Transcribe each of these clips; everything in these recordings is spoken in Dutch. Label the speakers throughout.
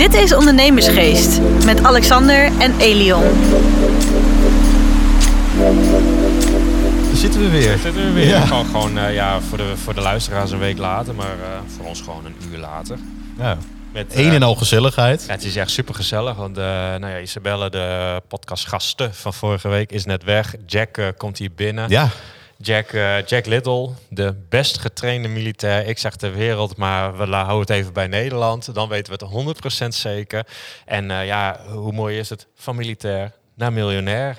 Speaker 1: Dit is Ondernemersgeest met Alexander en Elion.
Speaker 2: Daar zitten we weer.
Speaker 3: Zitten we weer.
Speaker 2: Ja.
Speaker 3: Gewoon, gewoon eh, ja, voor, de, voor de luisteraars een week later, maar eh, voor ons gewoon een uur later.
Speaker 2: Ja.
Speaker 3: Met, eh,
Speaker 2: Een en al gezelligheid.
Speaker 3: ja, het is echt super gezellig, want eh, nou ja, Isabelle, de podcastgasten van vorige week, is net weg. Jack eh, komt hier binnen.
Speaker 2: Ja,
Speaker 3: Jack, eh, Jack Little, de best getrainde militair, ik zeg ter wereld, maar we houden het even bij Nederland. Dan weten we het 100% zeker. En eh, ja, hoe mooi is het? Van militair naar miljonair.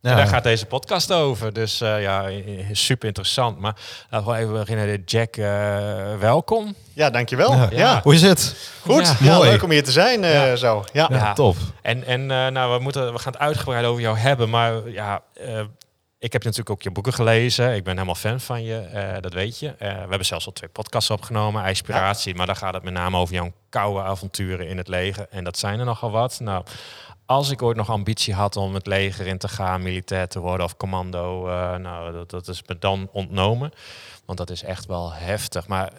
Speaker 2: Ja.
Speaker 3: Daar gaat deze podcast over. Dus eh, ja, super interessant. Maar laten we even beginnen. Jack, eh, welkom.
Speaker 4: Ja, dankjewel.
Speaker 2: Ja.
Speaker 4: Ja,
Speaker 2: hoe is het?
Speaker 4: goed.
Speaker 3: Ja.
Speaker 4: Ja,
Speaker 2: Mooi.
Speaker 4: leuk om hier te zijn. eh,
Speaker 3: Ja.
Speaker 4: Zo. Ja.
Speaker 2: Ja,
Speaker 3: Ja.
Speaker 2: top.
Speaker 3: En, en eh, nou, we, moeten, we gaan het uitgebreid over jou hebben. Maar ja, eh, ik heb natuurlijk ook je boeken gelezen. Ik ben helemaal fan van je, eh, dat weet je. Eh, we hebben zelfs al twee podcasts opgenomen, Inspiratie. Maar daar gaat het met name over jouw koude avonturen in het leger. En dat zijn er nogal wat. Nou, als ik ooit nog ambitie had om het leger in te gaan, militair te worden of commando, eh, nou, dat, dat is me dan ontnomen. Want dat is echt wel heftig. Maar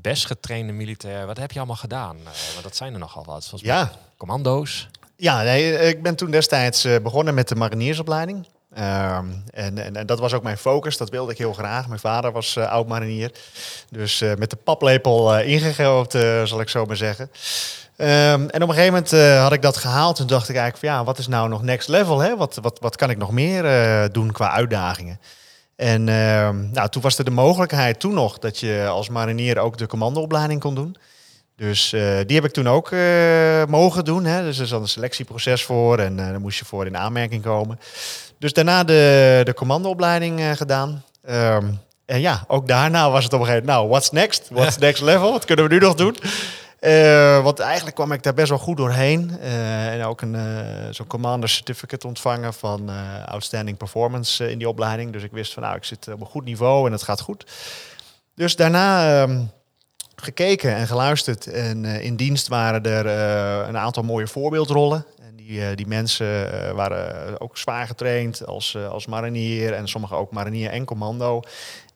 Speaker 3: best getrainde militair, wat heb je allemaal gedaan? Want dat zijn er nogal wat.
Speaker 4: Ja.
Speaker 3: commando's.
Speaker 4: Ja, nee, ik ben toen destijds begonnen met de mariniersopleiding. Ehm, en, en, en dat was ook mijn focus, dat wilde ik heel graag. Mijn vader was eh, oud-marinier. Dus eh, met de paplepel eh, zal ik zo maar zeggen. Ehm, en op een gegeven moment had ik dat gehaald. Toen dacht ik eigenlijk van ja, wat is nou nog next level? Hè? Wat, wat, wat kan ik nog meer doen qua uitdagingen? En ehm, nou, toen was er de mogelijkheid toen nog dat je als marinier ook de commandoopleiding kon doen. Dus die heb ik toen ook mogen doen. Hè. Dus er zat een selectieproces voor en eh daar moest je voor in aanmerking komen. Dus daarna de, de commandoopleiding eh, gedaan. Ehm, en ja, ook daarna was het op een gegeven moment, nou, what's next? What's next level? Wat kunnen we nu nog doen? Eh, want eigenlijk kwam ik daar best wel goed doorheen. Eh, en ook een eh, zo'n commander certificate ontvangen van outstanding performance in die opleiding. Dus ik wist van nou, ik zit op een goed niveau en het gaat goed. Dus daarna ehm, gekeken en geluisterd. En in dienst waren er een aantal mooie voorbeeldrollen. Die, eh, die mensen eh, waren ook zwaar getraind als, eh, als marinier. En sommigen ook marinier en commando.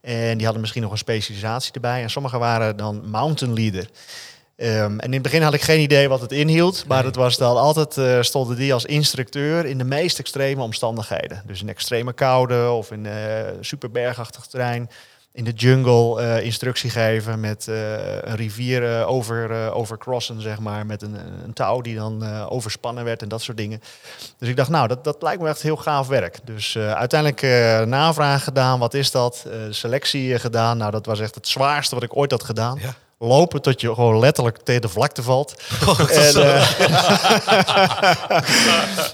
Speaker 4: En die hadden misschien nog een specialisatie erbij. En sommigen waren dan mountain leader. Ehm, en in het begin had ik geen idee wat het inhield. Maar
Speaker 3: Nee.
Speaker 4: het was dan altijd, eh, stonden die als instructeur in de meest extreme omstandigheden. Dus in extreme koude of in eh super bergachtig terrein. In de jungle eh, instructie geven met eh, een rivier eh, over, overcrossen, zeg maar. Met een, een touw die dan overspannen werd en dat soort dingen. Dus ik dacht, nou, dat, dat lijkt me echt heel gaaf werk. Dus uiteindelijk navraag gedaan, wat is dat? Selectie gedaan. Nou, dat was echt het zwaarste wat ik ooit had gedaan.
Speaker 2: Ja.
Speaker 4: Lopen tot je gewoon letterlijk tegen de vlakte valt. en, eh,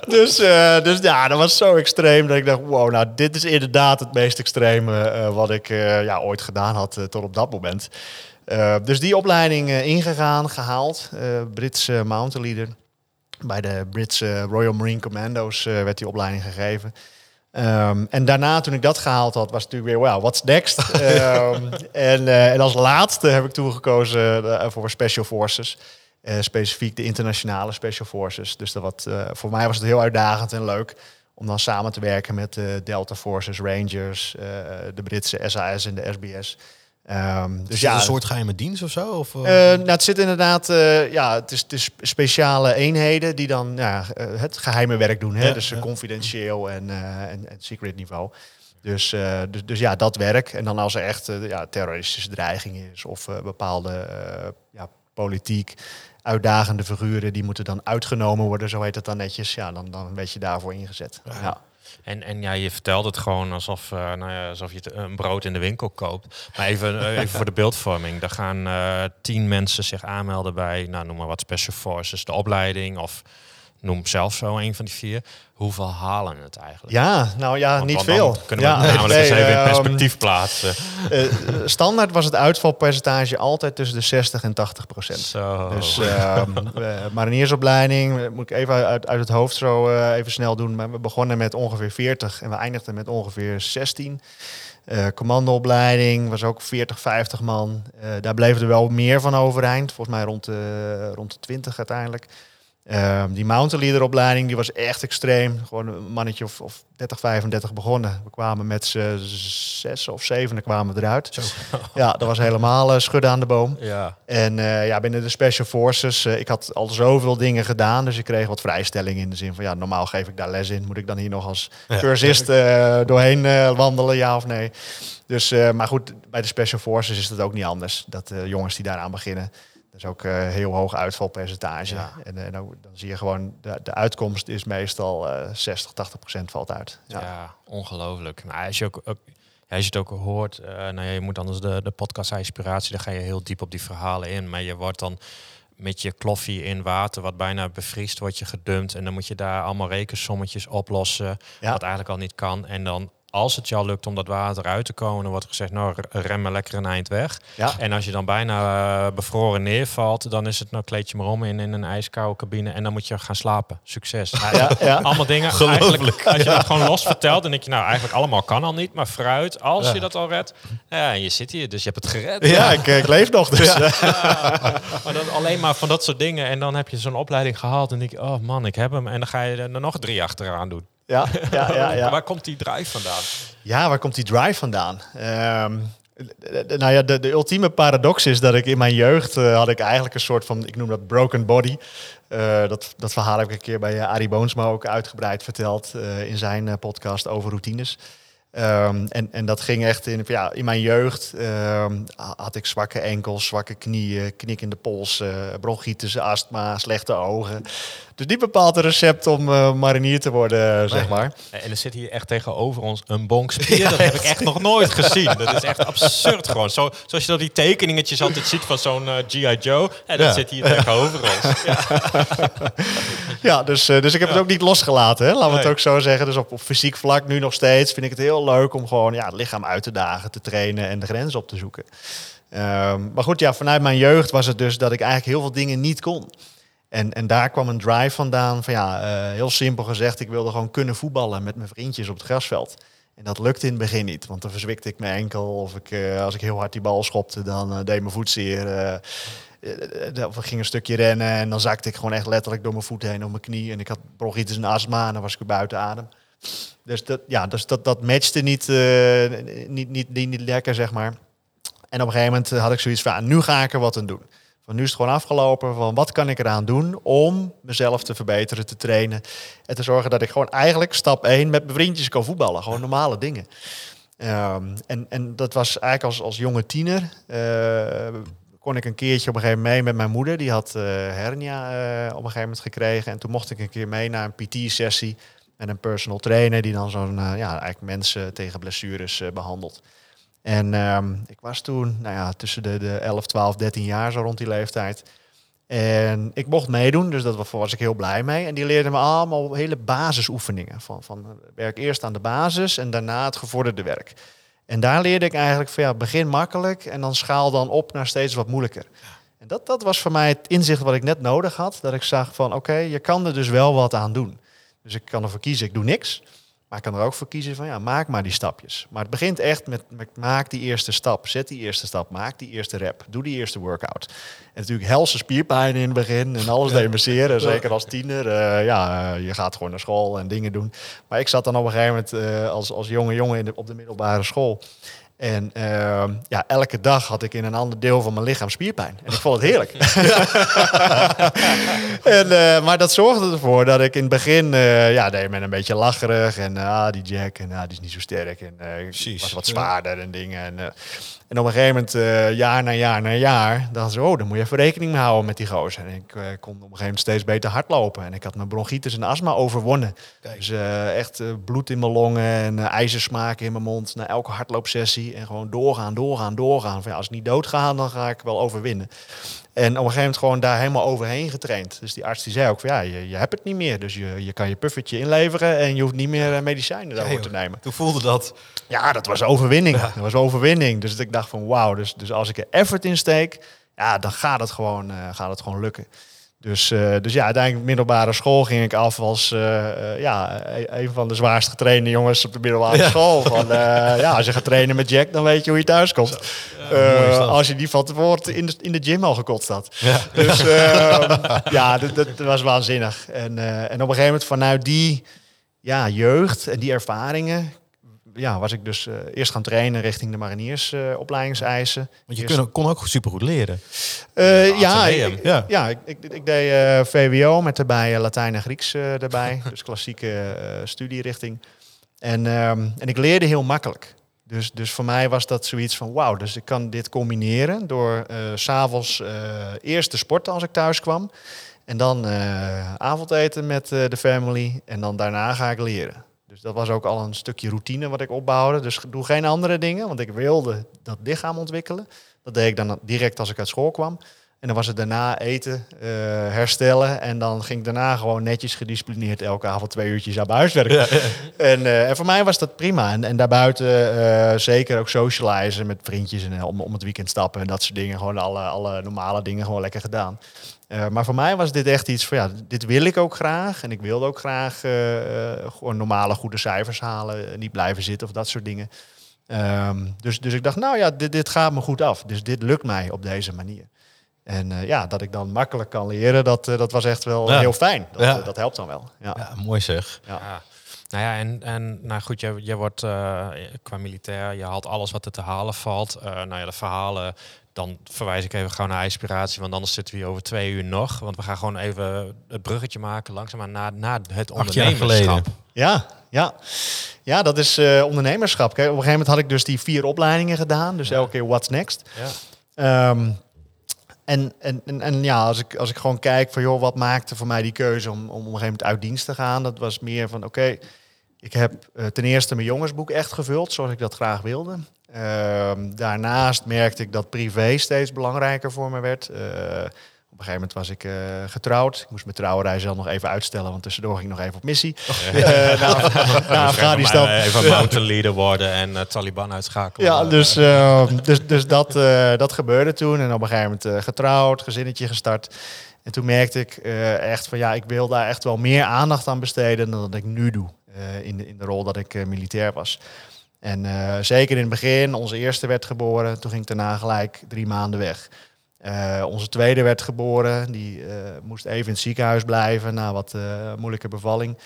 Speaker 4: dus, eh, dus ja, dat was zo extreem dat ik dacht, wow, nou dit is inderdaad het meest extreme eh, wat ik ja, ooit gedaan had tot op dat moment. Dus die opleiding ingegaan, gehaald, eh Britse mountain leader. Bij de Britse Royal Marine Commando's werd die opleiding gegeven. Ehm, en daarna, toen ik dat gehaald had, was het natuurlijk weer, wow, what's next? Ehm, en, eh, en als laatste heb ik toen gekozen eh, voor Special Forces. Eh, specifiek de internationale Special Forces. Dus dat wat, voor mij was het heel uitdagend en leuk om dan samen te werken met de Delta Forces, Rangers, de Britse SAS en de SBS. Ehm,
Speaker 2: Dus
Speaker 4: dus
Speaker 2: ja, een soort geheime dienst of zo? Of, eh?
Speaker 4: eh, nou, het zit inderdaad, eh, ja, het is, het is speciale eenheden die dan ja, het geheime werk doen. Hè?
Speaker 2: Ja,
Speaker 4: dus
Speaker 2: ja.
Speaker 4: confidentieel en, eh, en, en secret niveau. Dus, eh, dus, dus ja, dat werk. En dan als er echt ja, terroristische dreiging is of bepaalde eh, ja, politiek uitdagende figuren, die moeten dan uitgenomen worden, zo heet het dan netjes. Ja, dan, dan werd je daarvoor ingezet. Ja.
Speaker 3: En, en ja, je vertelt het gewoon alsof, eh, nou ja, alsof je het- een brood in de winkel koopt. Maar even, eh, even voor de beeldvorming. Daar gaan eh, tien mensen zich aanmelden bij, nou, noem maar wat, Special Forces, de opleiding. Of noem zelf zo een van die vier. Hoeveel halen het eigenlijk?
Speaker 4: Ja, nou ja,
Speaker 3: Want-
Speaker 4: niet
Speaker 3: want
Speaker 4: veel.
Speaker 3: Kunnen we
Speaker 4: ja,
Speaker 3: het namelijk
Speaker 4: nee,
Speaker 3: eens even in
Speaker 4: ehm,
Speaker 3: perspectief plaatsen.
Speaker 4: eh, standaard was het uitvalpercentage altijd tussen de 60 en 80 procent.
Speaker 3: Zo.
Speaker 4: Dus ehm, eh, mariniersopleiding, eh, moet ik even uit, uit het hoofd zo eh, even snel doen. Maar we begonnen met ongeveer 40 en we eindigden met ongeveer 16. Eh commandoopleiding was ook 40, 50 man. Eh, daar bleven er wel meer van overeind. Volgens mij rond de, rond de 20 uiteindelijk. Ehm, die mountain leader opleiding die was echt extreem. Gewoon een mannetje of, of 30, 35 begonnen. We kwamen met z'n zes of zeven kwamen we eruit. Ja, dat was helemaal eh, schudden aan de boom.
Speaker 3: Ja.
Speaker 4: En eh, ja, binnen de Special Forces, eh, ik had al zoveel dingen gedaan, dus ik kreeg wat vrijstelling in de zin van, ja, normaal geef ik daar les in. Moet ik dan hier nog als cursist doorheen wandelen, ja of nee? Dus, maar goed, bij de Special Forces is het ook niet anders. Dat jongens die daaraan beginnen, dat is ook eh, heel hoog uitvalpercentage.
Speaker 3: Ja.
Speaker 4: En, en ook, dan zie je gewoon, de, de uitkomst is meestal eh 60, 80 procent valt uit.
Speaker 3: Ja,
Speaker 4: Ja.
Speaker 3: ongelooflijk. Maar als je, ook, ook, als je het ook hoort, eh, nou ja, je moet anders de, de podcast Inspiratie, daar ga je heel diep op die verhalen in. Maar je wordt dan met je kloffie in water, wat bijna bevriest, wordt je gedumpt. En dan moet je daar allemaal rekensommetjes oplossen,
Speaker 4: Ja.
Speaker 3: wat eigenlijk al niet kan. En dan, als het al lukt om dat water uit te komen, dan wordt gezegd, nou, rem maar lekker een eind weg.
Speaker 4: Ja.
Speaker 3: En als je dan bijna eh, bevroren neervalt, dan is het nou kleed je maar om in, in een ijskoude cabine en dan moet je gaan slapen. Succes.
Speaker 4: Ja, ja.
Speaker 3: Allemaal dingen. Eigenlijk, als je dat gewoon los vertelt, dan denk je, nou, eigenlijk allemaal kan al niet. Maar fruit, als je dat al redt. Ja, en je zit hier, dus je hebt het gered.
Speaker 4: Ja, ik, ik leef nog, dus...
Speaker 3: Maar dan alleen maar van dat soort dingen. En dan heb je zo'n opleiding gehaald. En denk je, oh man, ik heb hem. En dan ga je er nog drie achteraan doen.
Speaker 4: Ja, ja, ja, ja.
Speaker 3: Waar komt die drive vandaan?
Speaker 4: Ja, waar komt die drive vandaan? D- nou ja, de, de ultieme paradox is dat ik in mijn jeugd eh, had ik eigenlijk een soort van, ik noem dat broken body. Eh, dat, dat verhaal heb ik een keer bij eh, Arie Boonsma ook uitgebreid verteld in zijn podcast over routines. Ehm, en, en dat ging echt in, ja, in mijn jeugd. ehm, had ik zwakke enkels, zwakke knieën, knik in de pols, bronchitis, astma, slechte ogen. Dus niet bepaald een recept om eh, marinier te worden, eh, zeg maar.
Speaker 3: En er zit hier echt tegenover ons een bonk spier. dat heb ik echt nog nooit gezien. Dat is echt absurd gewoon. Zo, zoals je dat die tekeningetjes altijd ziet van zo'n eh, G.I. Joe. En dat
Speaker 2: Ja.
Speaker 3: zit hier tegenover ons. Ja.
Speaker 4: Ja, dus, dus ik heb het ook niet losgelaten. Hè? Laten we het ook zo zeggen. Dus op, op fysiek vlak nu nog steeds vind ik het heel leuk om gewoon ja, het lichaam uit te dagen, te trainen en de grens op te zoeken. Ehm, maar goed, ja, vanuit mijn jeugd was het dus dat ik eigenlijk heel veel dingen niet kon. En, en daar kwam een drive vandaan van ja, eh, heel simpel gezegd, ik wilde gewoon kunnen voetballen met mijn vriendjes op het grasveld. En dat lukte in het begin niet, want dan verzwikte ik mijn enkel. Of ik, eh, als ik heel hard die bal schopte, dan eh, deed mijn voet zeer. of ik ging een stukje rennen en dan zakte ik gewoon echt letterlijk door mijn voet heen op mijn knie. En ik had bronchitis en astma en dan was ik weer buiten adem. Dus dat, ja, dus dat, dat matchte niet, niet, niet, niet, niet lekker, zeg maar. En op een gegeven moment had ik zoiets van, ah, nu ga ik er wat aan doen. Van nu is het gewoon afgelopen. Van wat kan ik eraan doen om mezelf te verbeteren, te trainen. En te zorgen dat ik gewoon eigenlijk stap 1 met mijn vriendjes kan voetballen. Gewoon normale dingen. Ehm, en, en dat was eigenlijk als, als jonge tiener. eh, kon ik een keertje op een gegeven moment mee met mijn moeder. Die had eh, hernia eh, op een gegeven moment gekregen. En toen mocht ik een keer mee naar een PT-sessie. Met een personal trainer die dan zo'n ja, eigenlijk mensen tegen blessures eh, behandelt. En ehm, ik was toen nou ja, tussen de, de 11, 12, 13 jaar, zo rond die leeftijd. En ik mocht meedoen, dus dat was, ik heel blij mee. En die leerden me allemaal hele basisoefeningen. Van, van werk eerst aan de basis en daarna het gevorderde werk. En daar leerde ik eigenlijk van ja, begin makkelijk en dan schaal dan op naar steeds wat moeilijker. En dat, dat was voor mij het inzicht wat ik net nodig had. Dat ik zag van oké, je kan er dus wel wat aan doen. Dus ik kan ervoor kiezen, ik doe niks. Maar ik kan er ook voor kiezen van ja, maak maar die stapjes. Maar het begint echt met, met maak die eerste stap. Zet die eerste stap, maak die eerste rep. Doe die eerste workout. En natuurlijk helse spierpijn in het begin en alles demonstreren. Zeker als tiener. eh, ja, je gaat gewoon naar school en dingen doen. Maar ik zat dan op een gegeven moment eh, als, als jonge jongen in de, op de middelbare school. En ehm, ja, elke dag had ik in een ander deel van mijn lichaam spierpijn. En ik vond het heerlijk. en, eh, maar dat zorgde ervoor dat ik in het begin, eh, ja, deed men een beetje lacherig. En ah, die Jack, en ah, die is niet zo sterk. En eh, ik was wat zwaarder en dingen. En, eh, en op een gegeven moment, eh, jaar na jaar na jaar, dacht ze, oh, dan moet je even rekening mee houden met die gozer. En ik eh, kon op een gegeven moment steeds beter hardlopen. En ik had mijn bronchitis en astma overwonnen.
Speaker 2: Kijk.
Speaker 4: Dus eh, echt bloed in mijn longen en ijzersmaak in mijn mond na elke hardloopsessie. En gewoon doorgaan, doorgaan, doorgaan. Van, ja, als ik niet doodga, dan ga ik wel overwinnen. En op een gegeven moment gewoon daar helemaal overheen getraind. Dus die arts die zei ook van ja, je, je hebt het niet meer. Dus je, je kan je puffertje inleveren en je hoeft niet meer eh, medicijnen daarvoor
Speaker 2: Ja,
Speaker 4: te nemen.
Speaker 2: Toen voelde dat.
Speaker 4: Ja, dat was overwinning. Dat was overwinning. Dus ik dacht van wauw, dus, dus als ik er effort in steek, ja, dan gaat het gewoon, eh, gaat het gewoon lukken. Dus, eh, dus ja, uiteindelijk middelbare school ging ik af als eh, eh, ja, e- een van de zwaarst getrainde jongens op de middelbare school. Van, ja, als je gaat trainen met Jack, dan weet je hoe je thuis komt. als je die van tevoren in de, in de gym al gekotst had.
Speaker 2: Ja.
Speaker 4: Dus eh, ja, dat, dat was waanzinnig. En, en op een gegeven moment vanuit die ja, jeugd en die ervaringen... Ja, was ik dus eh, eerst gaan trainen richting de mariniersopleidingseisen.
Speaker 2: Want je
Speaker 4: Eerst-
Speaker 2: kon, kon ook supergoed leren.
Speaker 4: eh, ja, ik,
Speaker 2: Ja.
Speaker 4: ja. ik, ik, ik deed eh, VWO met erbij eh, Latijn en Grieks eh, erbij. dus klassieke eh, studierichting. En, ehm, en ik leerde heel makkelijk. Dus, dus voor mij was dat zoiets van wauw, dus ik kan dit combineren door eh, s s'avonds eh eerst te sporten als ik thuis kwam. En dan eh, avondeten met eh, de family. En dan daarna ga ik leren. Dus dat was ook al een stukje routine wat ik opbouwde. Dus doe geen andere dingen, want ik wilde dat lichaam ontwikkelen. Dat deed ik dan direct als ik uit school kwam. En dan was het daarna eten, eh, herstellen. En dan ging ik daarna gewoon netjes gedisciplineerd elke avond twee uurtjes aan huiswerk. En, eh, en voor mij was dat prima. En, en daarbuiten eh, zeker ook socializen met vriendjes en om, om het weekend stappen en dat soort dingen. Gewoon alle, alle normale dingen gewoon lekker gedaan. Eh, maar voor mij was dit echt iets van ja, dit wil ik ook graag. En ik wilde ook graag eh, eh, gewoon normale goede cijfers halen. Niet blijven zitten of dat soort dingen. Ehm, dus, dus ik dacht, nou ja, dit, dit gaat me goed af. Dus dit lukt mij op deze manier. En eh, ja, dat ik dan makkelijk kan leren, dat, dat was echt wel
Speaker 2: Ja.
Speaker 4: heel fijn. Dat,
Speaker 2: Ja.
Speaker 4: dat helpt dan wel. Ja.
Speaker 2: Ja, mooi zeg.
Speaker 4: Ja.
Speaker 3: Ja. Nou ja, en, en nou goed, je, je wordt eh, qua militair, je haalt alles wat er te halen valt. Eh, nou ja, de verhalen, dan verwijs ik even gewoon naar inspiratie, want anders zitten we hier over twee uur nog. Want we gaan gewoon even het bruggetje maken, langzaamaan naar, naar het
Speaker 2: Acht jaar
Speaker 3: ondernemerschap.
Speaker 2: geleden.
Speaker 4: Ja, ja. ja, dat is eh, ondernemerschap. Kijk, op een gegeven moment had ik dus die vier opleidingen gedaan. Dus elke keer what's next.
Speaker 3: Ja.
Speaker 4: Ehm, en, en, en, en ja, als ik, als ik gewoon kijk van joh, wat maakte voor mij die keuze om, om op een gegeven moment uit dienst te gaan. Dat was meer van oké, ik heb eh, ten eerste mijn jongensboek echt gevuld zoals ik dat graag wilde. Ehm, daarnaast merkte ik dat privé steeds belangrijker voor me werd. Eh, op een gegeven moment was ik eh, getrouwd. Ik moest mijn trouwerij zelf nog even uitstellen, want tussendoor ging ik nog even op missie. Eh, naar, naar Afghanistan.
Speaker 3: Even mountain leader worden en Taliban uitschakelen.
Speaker 4: Ja, dus, eh, dus, dus dat, dat gebeurde toen. En op een gegeven moment getrouwd, gezinnetje gestart. En toen merkte ik echt van ja, ik wil daar echt wel meer aandacht aan besteden dan dat ik nu doe. in, de, in de rol dat ik militair was. En eh, zeker in het begin, onze eerste werd geboren. Toen ging ik daarna gelijk drie maanden weg. Eh, onze tweede werd geboren. Die eh, moest even in het ziekenhuis blijven na wat moeilijke bevalling.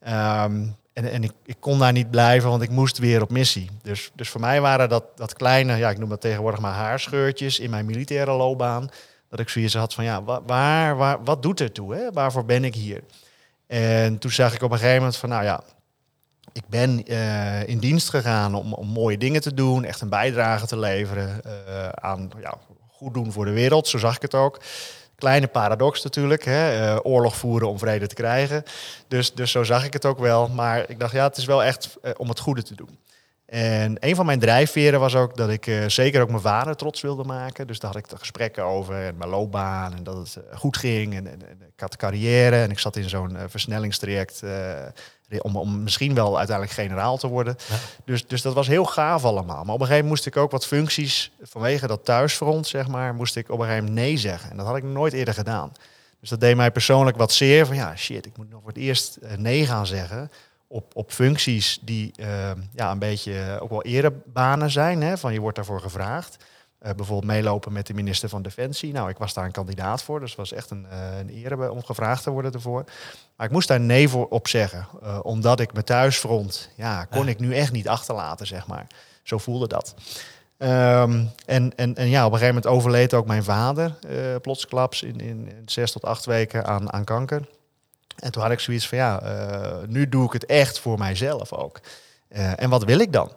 Speaker 4: Ehm, en en ik, ik kon daar niet blijven, want ik moest weer op missie. Dus, dus voor mij waren dat, dat kleine, ja, ik noem dat tegenwoordig maar haarscheurtjes in mijn militaire loopbaan. Dat ik zoiets had van, ja, wa- waar, waar, wat doet er toe? Hè? Waarvoor ben ik hier? En toen zag ik op een gegeven moment van, nou ja, ik ben eh, in dienst gegaan om, om mooie dingen te doen, echt een bijdrage te leveren eh, aan ja, goed doen voor de wereld. Zo zag ik het ook. Kleine paradox natuurlijk, hè? eh, oorlog voeren om vrede te krijgen. Dus, dus zo zag ik het ook wel. Maar ik dacht, ja, het is wel echt om het goede te doen. En een van mijn drijfveren was ook dat ik zeker ook mijn vader trots wilde maken. Dus daar had ik de gesprekken over en mijn loopbaan en dat het goed ging. En, en, ik had carrière en ik zat in zo'n versnellingstraject om, om misschien wel uiteindelijk generaal te worden. Dus, dus dat was heel gaaf allemaal. Maar op een gegeven moment moest ik ook wat functies vanwege dat thuisfront, zeg maar, moest ik op een gegeven moment nee zeggen. En dat had ik nooit eerder gedaan. Dus dat deed mij persoonlijk wat zeer van ja, shit, ik moet nog voor het eerst eh, nee gaan zeggen op, op functies die eh, ja, een beetje eh, ook wel erebanen zijn. Hè, van je wordt daarvoor gevraagd. Eh, bijvoorbeeld meelopen met de minister van Defensie. Nou, ik was daar een kandidaat voor, dus het was echt een, eh, een eer om gevraagd te worden ervoor. Maar ik moest daar nee voor op zeggen, eh, omdat ik mijn thuisfront, ja, kon ik nu echt niet achterlaten, zeg maar. Zo voelde dat. Ehm, en, en, en ja, op een gegeven moment overleed ook mijn vader eh plotsklaps in, in, in zes tot acht weken aan, aan kanker. En toen had ik zoiets van, ja, nu doe ik het echt voor mijzelf ook. En wat wil ik dan?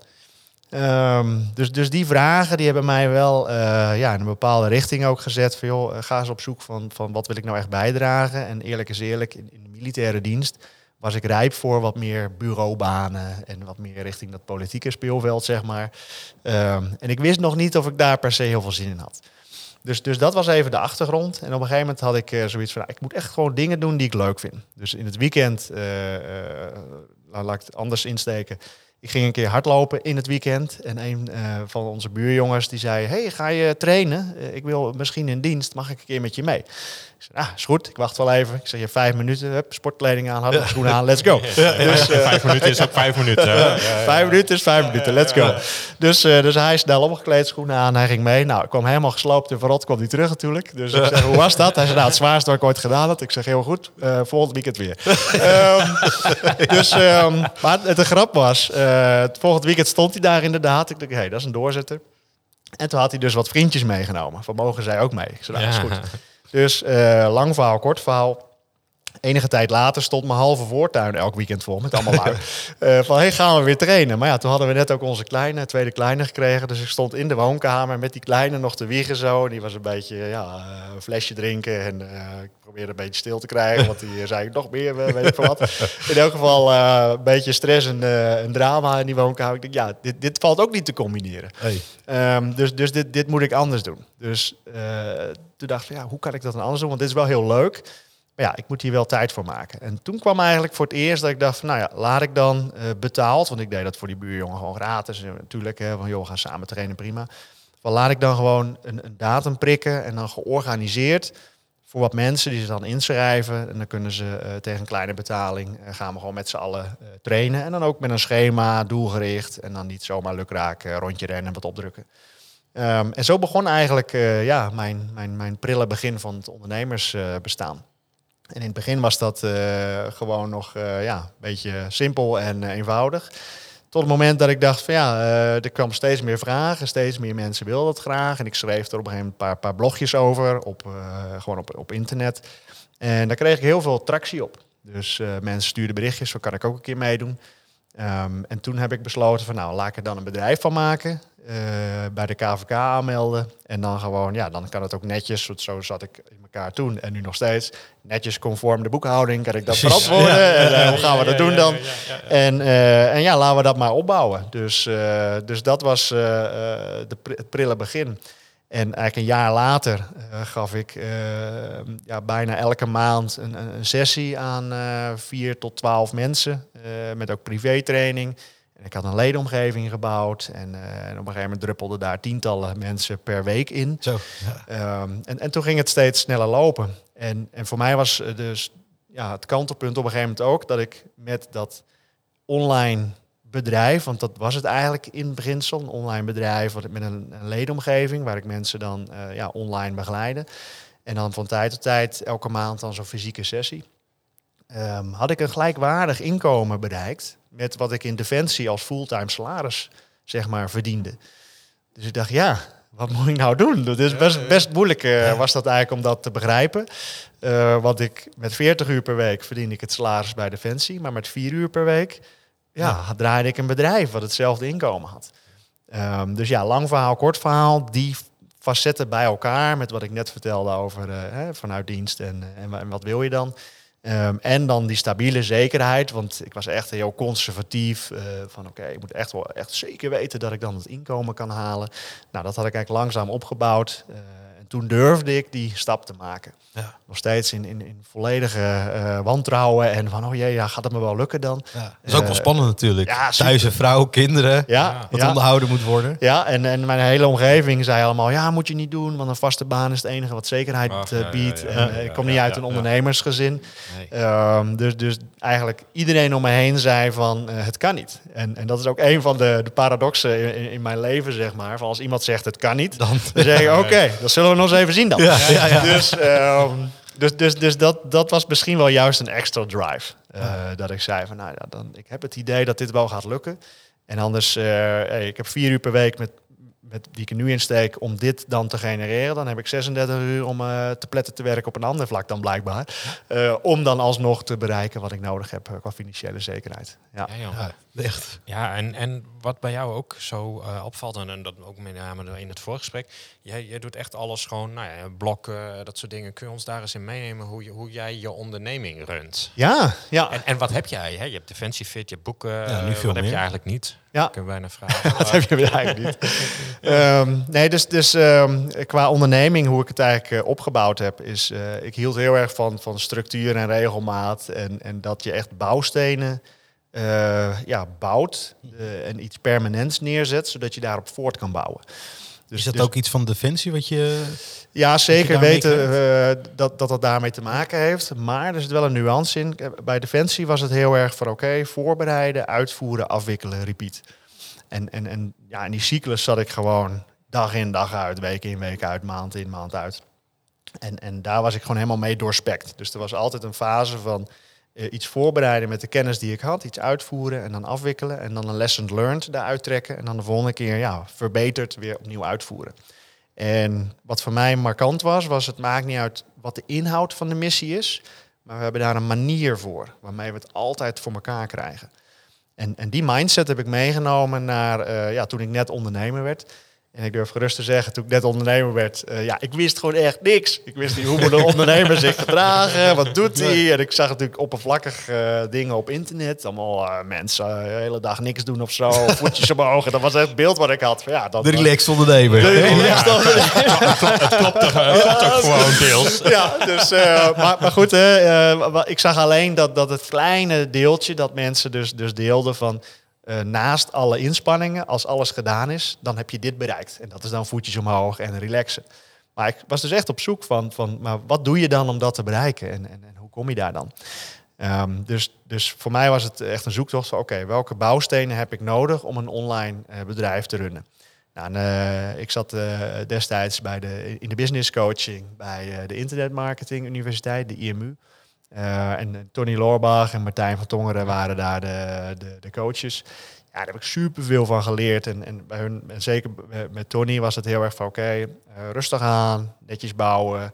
Speaker 4: Ehm, dus, dus die vragen die hebben mij wel eh, ja, in een bepaalde richting ook gezet. Van, joh, eh, ga eens op zoek van, van wat wil ik nou echt bijdragen. En eerlijk is eerlijk, in, in de militaire dienst was ik rijp voor wat meer bureaubanen en wat meer richting dat politieke speelveld, zeg maar. Ehm, en ik wist nog niet of ik daar per se heel veel zin in had. Dus, dus dat was even de achtergrond. En op een gegeven moment had ik eh, zoiets van, nou, ik moet echt gewoon dingen doen die ik leuk vind. Dus in het weekend, laat ik het anders insteken. Ik ging een keer hardlopen in het weekend. En een eh, van onze buurjongens die zei... hey, ga je trainen? Eh, ik wil misschien in dienst. Mag ik een keer met je mee? Ik zei, ah, is goed. Ik wacht wel even. Ik zeg, je vijf minuten. Hup, sportkleding aan, hardloopschoenen aan. Let's go.
Speaker 3: Dus, uh, vijf minuten is ook vijf minuten.
Speaker 4: vijf minuten is vijf minuten. Let's go. Dus, uh, dus hij snel omgekleed, schoenen aan. Hij ging mee. Nou, ik kwam helemaal gesloopt en verrot. kwam hij terug natuurlijk. Dus ik zeg, hoe was dat? Hij zei, nou, het zwaarste wat ik ooit gedaan had. Ik zeg, heel goed. Uh, volgend weekend weer. um, dus, um, maar het, de grap was, het volgend weekend stond hij daar inderdaad. Ik dacht, hé, hey, dat is een doorzetter. En toen had hij dus wat vriendjes meegenomen. Van mogen zij ook mee? Ik zei, nou, dat is goed. Dus uh, lang verhaal, kort verhaal. Enige tijd later stond mijn halve voortuin elk weekend vol met allemaal lui. uh, van, hey, gaan we weer trainen? Maar ja, toen hadden we net ook onze kleine, tweede kleine gekregen. Dus ik stond in de woonkamer met die kleine nog te wiegen zo. Die was een beetje, ja, een flesje drinken. En uh, ik probeerde een beetje stil te krijgen. Want die zei nog meer, weet ik van wat. In elk geval uh, een beetje stress en een drama in die woonkamer. Ik dacht, ja, dit, dit valt ook niet te combineren. Hey. Um, dus dus dit, dit moet ik anders doen. Dus toen dacht ik, ja, hoe kan ik dat dan anders doen? Want dit is wel heel leuk. Maar ja, ik moet hier wel tijd voor maken. En toen kwam eigenlijk voor het eerst dat ik dacht nou ja, laat ik dan uh, betaald, want ik deed dat voor die buurjongen gewoon gratis. En natuurlijk, hè, van joh, we gaan samen trainen, prima. Van laat ik dan gewoon een, een, datum prikken en dan georganiseerd voor wat mensen die ze dan inschrijven. En dan kunnen ze uh, tegen een kleine betaling gaan we gewoon met z'n allen trainen. En dan ook met een schema, doelgericht. En dan niet zomaar lukraak rondje rennen en wat opdrukken. Um, en zo begon eigenlijk ja, mijn, mijn, mijn prille begin van het ondernemersbestaan. En in het begin was dat uh, gewoon nog uh, ja, een beetje simpel en uh, eenvoudig. Tot het moment dat ik dacht van ja, er kwam steeds meer vragen, steeds meer mensen wilden dat graag. En ik schreef er op een gegeven moment een paar, paar blogjes over, op, gewoon op, op internet. En daar kreeg ik heel veel tractie op. Dus mensen stuurden berichtjes, zo kan ik ook een keer meedoen. Um, en toen heb ik besloten van nou, laat ik er dan een bedrijf van maken. Uh, bij de KVK aanmelden. En dan gewoon, ja, dan kan het ook netjes. Zo zat ik in elkaar toen en nu nog steeds. Netjes conform de boekhouding kan ik dat verantwoorden. Ja. En uh, hoe gaan we dat doen dan? En, uh, en ja, laten we dat maar opbouwen. Dus, dus dat was de het prille begin. En eigenlijk een jaar later uh, gaf ik uh, ja, bijna elke maand een, een sessie aan uh, vier tot twaalf mensen. met ook privétraining. En ik had een ledenomgeving gebouwd. En, en, op een gegeven moment druppelden daar tientallen mensen per week in.
Speaker 2: Zo,
Speaker 4: ja. um, en, en toen ging het steeds sneller lopen. En, en voor mij was dus ja, het kantelpunt op een gegeven moment ook dat ik met dat online bedrijf, want dat was het eigenlijk in beginsel, een online bedrijf met een, een ledenomgeving waar ik mensen dan uh, ja, online begeleide. En dan van tijd tot tijd, elke maand dan zo'n fysieke sessie. Um, had ik een gelijkwaardig inkomen bereikt met wat ik in Defensie als fulltime salaris zeg maar verdiende. Dus ik dacht, ja, wat moet ik nou doen? Dat is best, best moeilijk uh, was dat eigenlijk om dat te begrijpen. Uh, want ik met 40 uur per week verdien ik het salaris bij Defensie, maar met 4 uur per week ja, ja, draaide ik een bedrijf wat hetzelfde inkomen had. Um, dus ja, lang verhaal, kort verhaal. Die facetten bij elkaar met wat ik net vertelde over uh, hè, vanuit dienst en, en, en, wat wil je dan. Um, en dan die stabiele zekerheid, want ik was echt heel conservatief. Uh, van oké, ik moet echt wel echt zeker weten dat ik dan het inkomen kan halen. Nou, dat had ik eigenlijk langzaam opgebouwd. Uh, en toen durfde ik die stap te maken. Ja. Nog steeds in, in, in volledige uh, wantrouwen en van, oh jee, ja, gaat het me wel lukken dan?
Speaker 2: Ja. Dat is ook wel spannend natuurlijk. Ja, Thuis een vrouw, kinderen, ja, wat onderhouden moet worden.
Speaker 4: Ja, en, en mijn hele omgeving zei allemaal, ja, moet je niet doen, want een vaste baan is het enige wat zekerheid Ach, uh, biedt. ik kom niet uit een ondernemersgezin. Nee. Um, dus, dus eigenlijk iedereen om me heen zei van, uh, het kan niet. En, en dat is ook een van de, de paradoxen in, in, mijn leven, zeg maar. Van als iemand zegt, het kan niet, dan, dan zeg je, oké, okay, dat zullen we nog eens even zien dan. Dus... Um, dus dus, dus dat, dat was misschien wel juist een extra drive. Uh, ja. Dat ik zei van, nou ja, dan, ik heb het idee dat dit wel gaat lukken. En anders, uh, hey, ik heb vier uur per week met, met die ik er nu insteek om dit dan te genereren. Dan heb ik 36 uur om uh, te pletten te werken op een ander vlak dan blijkbaar. Uh, om dan alsnog te bereiken wat ik nodig heb qua financiële zekerheid. Ja,
Speaker 3: ja, ja. echt. Ja, en, en wat bij jou ook zo uh, opvalt, en, dat ook met name in het voorgesprek, jij, jij doet echt alles gewoon, nou ja, blokken, dat soort dingen. Kun je ons daar eens in meenemen hoe, je, hoe jij je onderneming runt?
Speaker 4: Ja, ja.
Speaker 3: En, en wat heb jij? Hè? Je hebt Defensie Fit, je hebt boeken. Ja, nu veel wat meer. heb je eigenlijk niet?
Speaker 4: Ja.
Speaker 3: Kunnen bijna vragen.
Speaker 4: dat heb je eigenlijk niet. um, nee, dus, dus um, qua onderneming, hoe ik het eigenlijk uh, opgebouwd heb, is uh, ik hield heel erg van, van structuur en regelmaat. En, en dat je echt bouwstenen ja, bouwt en iets permanents neerzet, zodat je daarop voort kan bouwen.
Speaker 2: Dus, is dat dus ook iets van Defensie wat je...
Speaker 4: Ja, zeker weten uh, dat, dat dat daarmee te maken heeft. Maar er zit wel een nuance in. Bij Defensie was het heel erg van oké, voorbereiden, uitvoeren, afwikkelen, repeat. En, en, en ja, in die cyclus zat ik gewoon dag in, dag uit, week in, week uit, maand in, maand uit. En, en daar was ik gewoon helemaal mee doorspekt. Dus er was altijd een fase van uh, iets voorbereiden met de kennis die ik had, iets uitvoeren en dan afwikkelen en dan een lesson learned daaruit trekken en dan de volgende keer ja, verbeterd weer opnieuw uitvoeren. En wat voor mij markant was, was het maakt niet uit wat de inhoud van de missie is, maar we hebben daar een manier voor waarmee we het altijd voor elkaar krijgen. En, en die mindset heb ik meegenomen naar uh, ja, toen ik net ondernemer werd. En ik durf gerust te zeggen, toen ik net ondernemer werd, uh, ja, ik wist gewoon echt niks. Ik wist niet hoe moet een ondernemer zich gedragen, wat doet hij. En ik zag natuurlijk oppervlakkig uh, dingen op internet. Allemaal uh, mensen de hele dag niks doen of zo, voetjes omhoog. En dat was echt het beeld wat ik had. Van, ja, dat,
Speaker 2: de relaxed ondernemer. De relaxed
Speaker 3: ondernemer. het klopt toch, gewoon deels.
Speaker 4: Ja, dus, maar, maar, goed, ik zag alleen dat, dat het kleine deeltje dat mensen dus, dus deelden van uh, naast alle inspanningen, als alles gedaan is, dan heb je dit bereikt. En dat is dan voetjes omhoog en relaxen. Maar ik was dus echt op zoek van, van maar wat doe je dan om dat te bereiken? En, en, en hoe kom je daar dan? Um, dus, dus voor mij was het echt een zoektocht van oké, welke bouwstenen heb ik nodig om een online uh, bedrijf te runnen? Nou, uh, ik zat destijds bij de, in de business coaching bij de Internet Marketing Universiteit, de IMU. Uh, en Tony Loorbach en Martijn van Tongeren waren daar de, de, de, coaches. Ja, daar heb ik super veel van geleerd. En, en bij hun, en zeker met Tony was het heel erg van oké, okay, uh, rustig aan, netjes bouwen.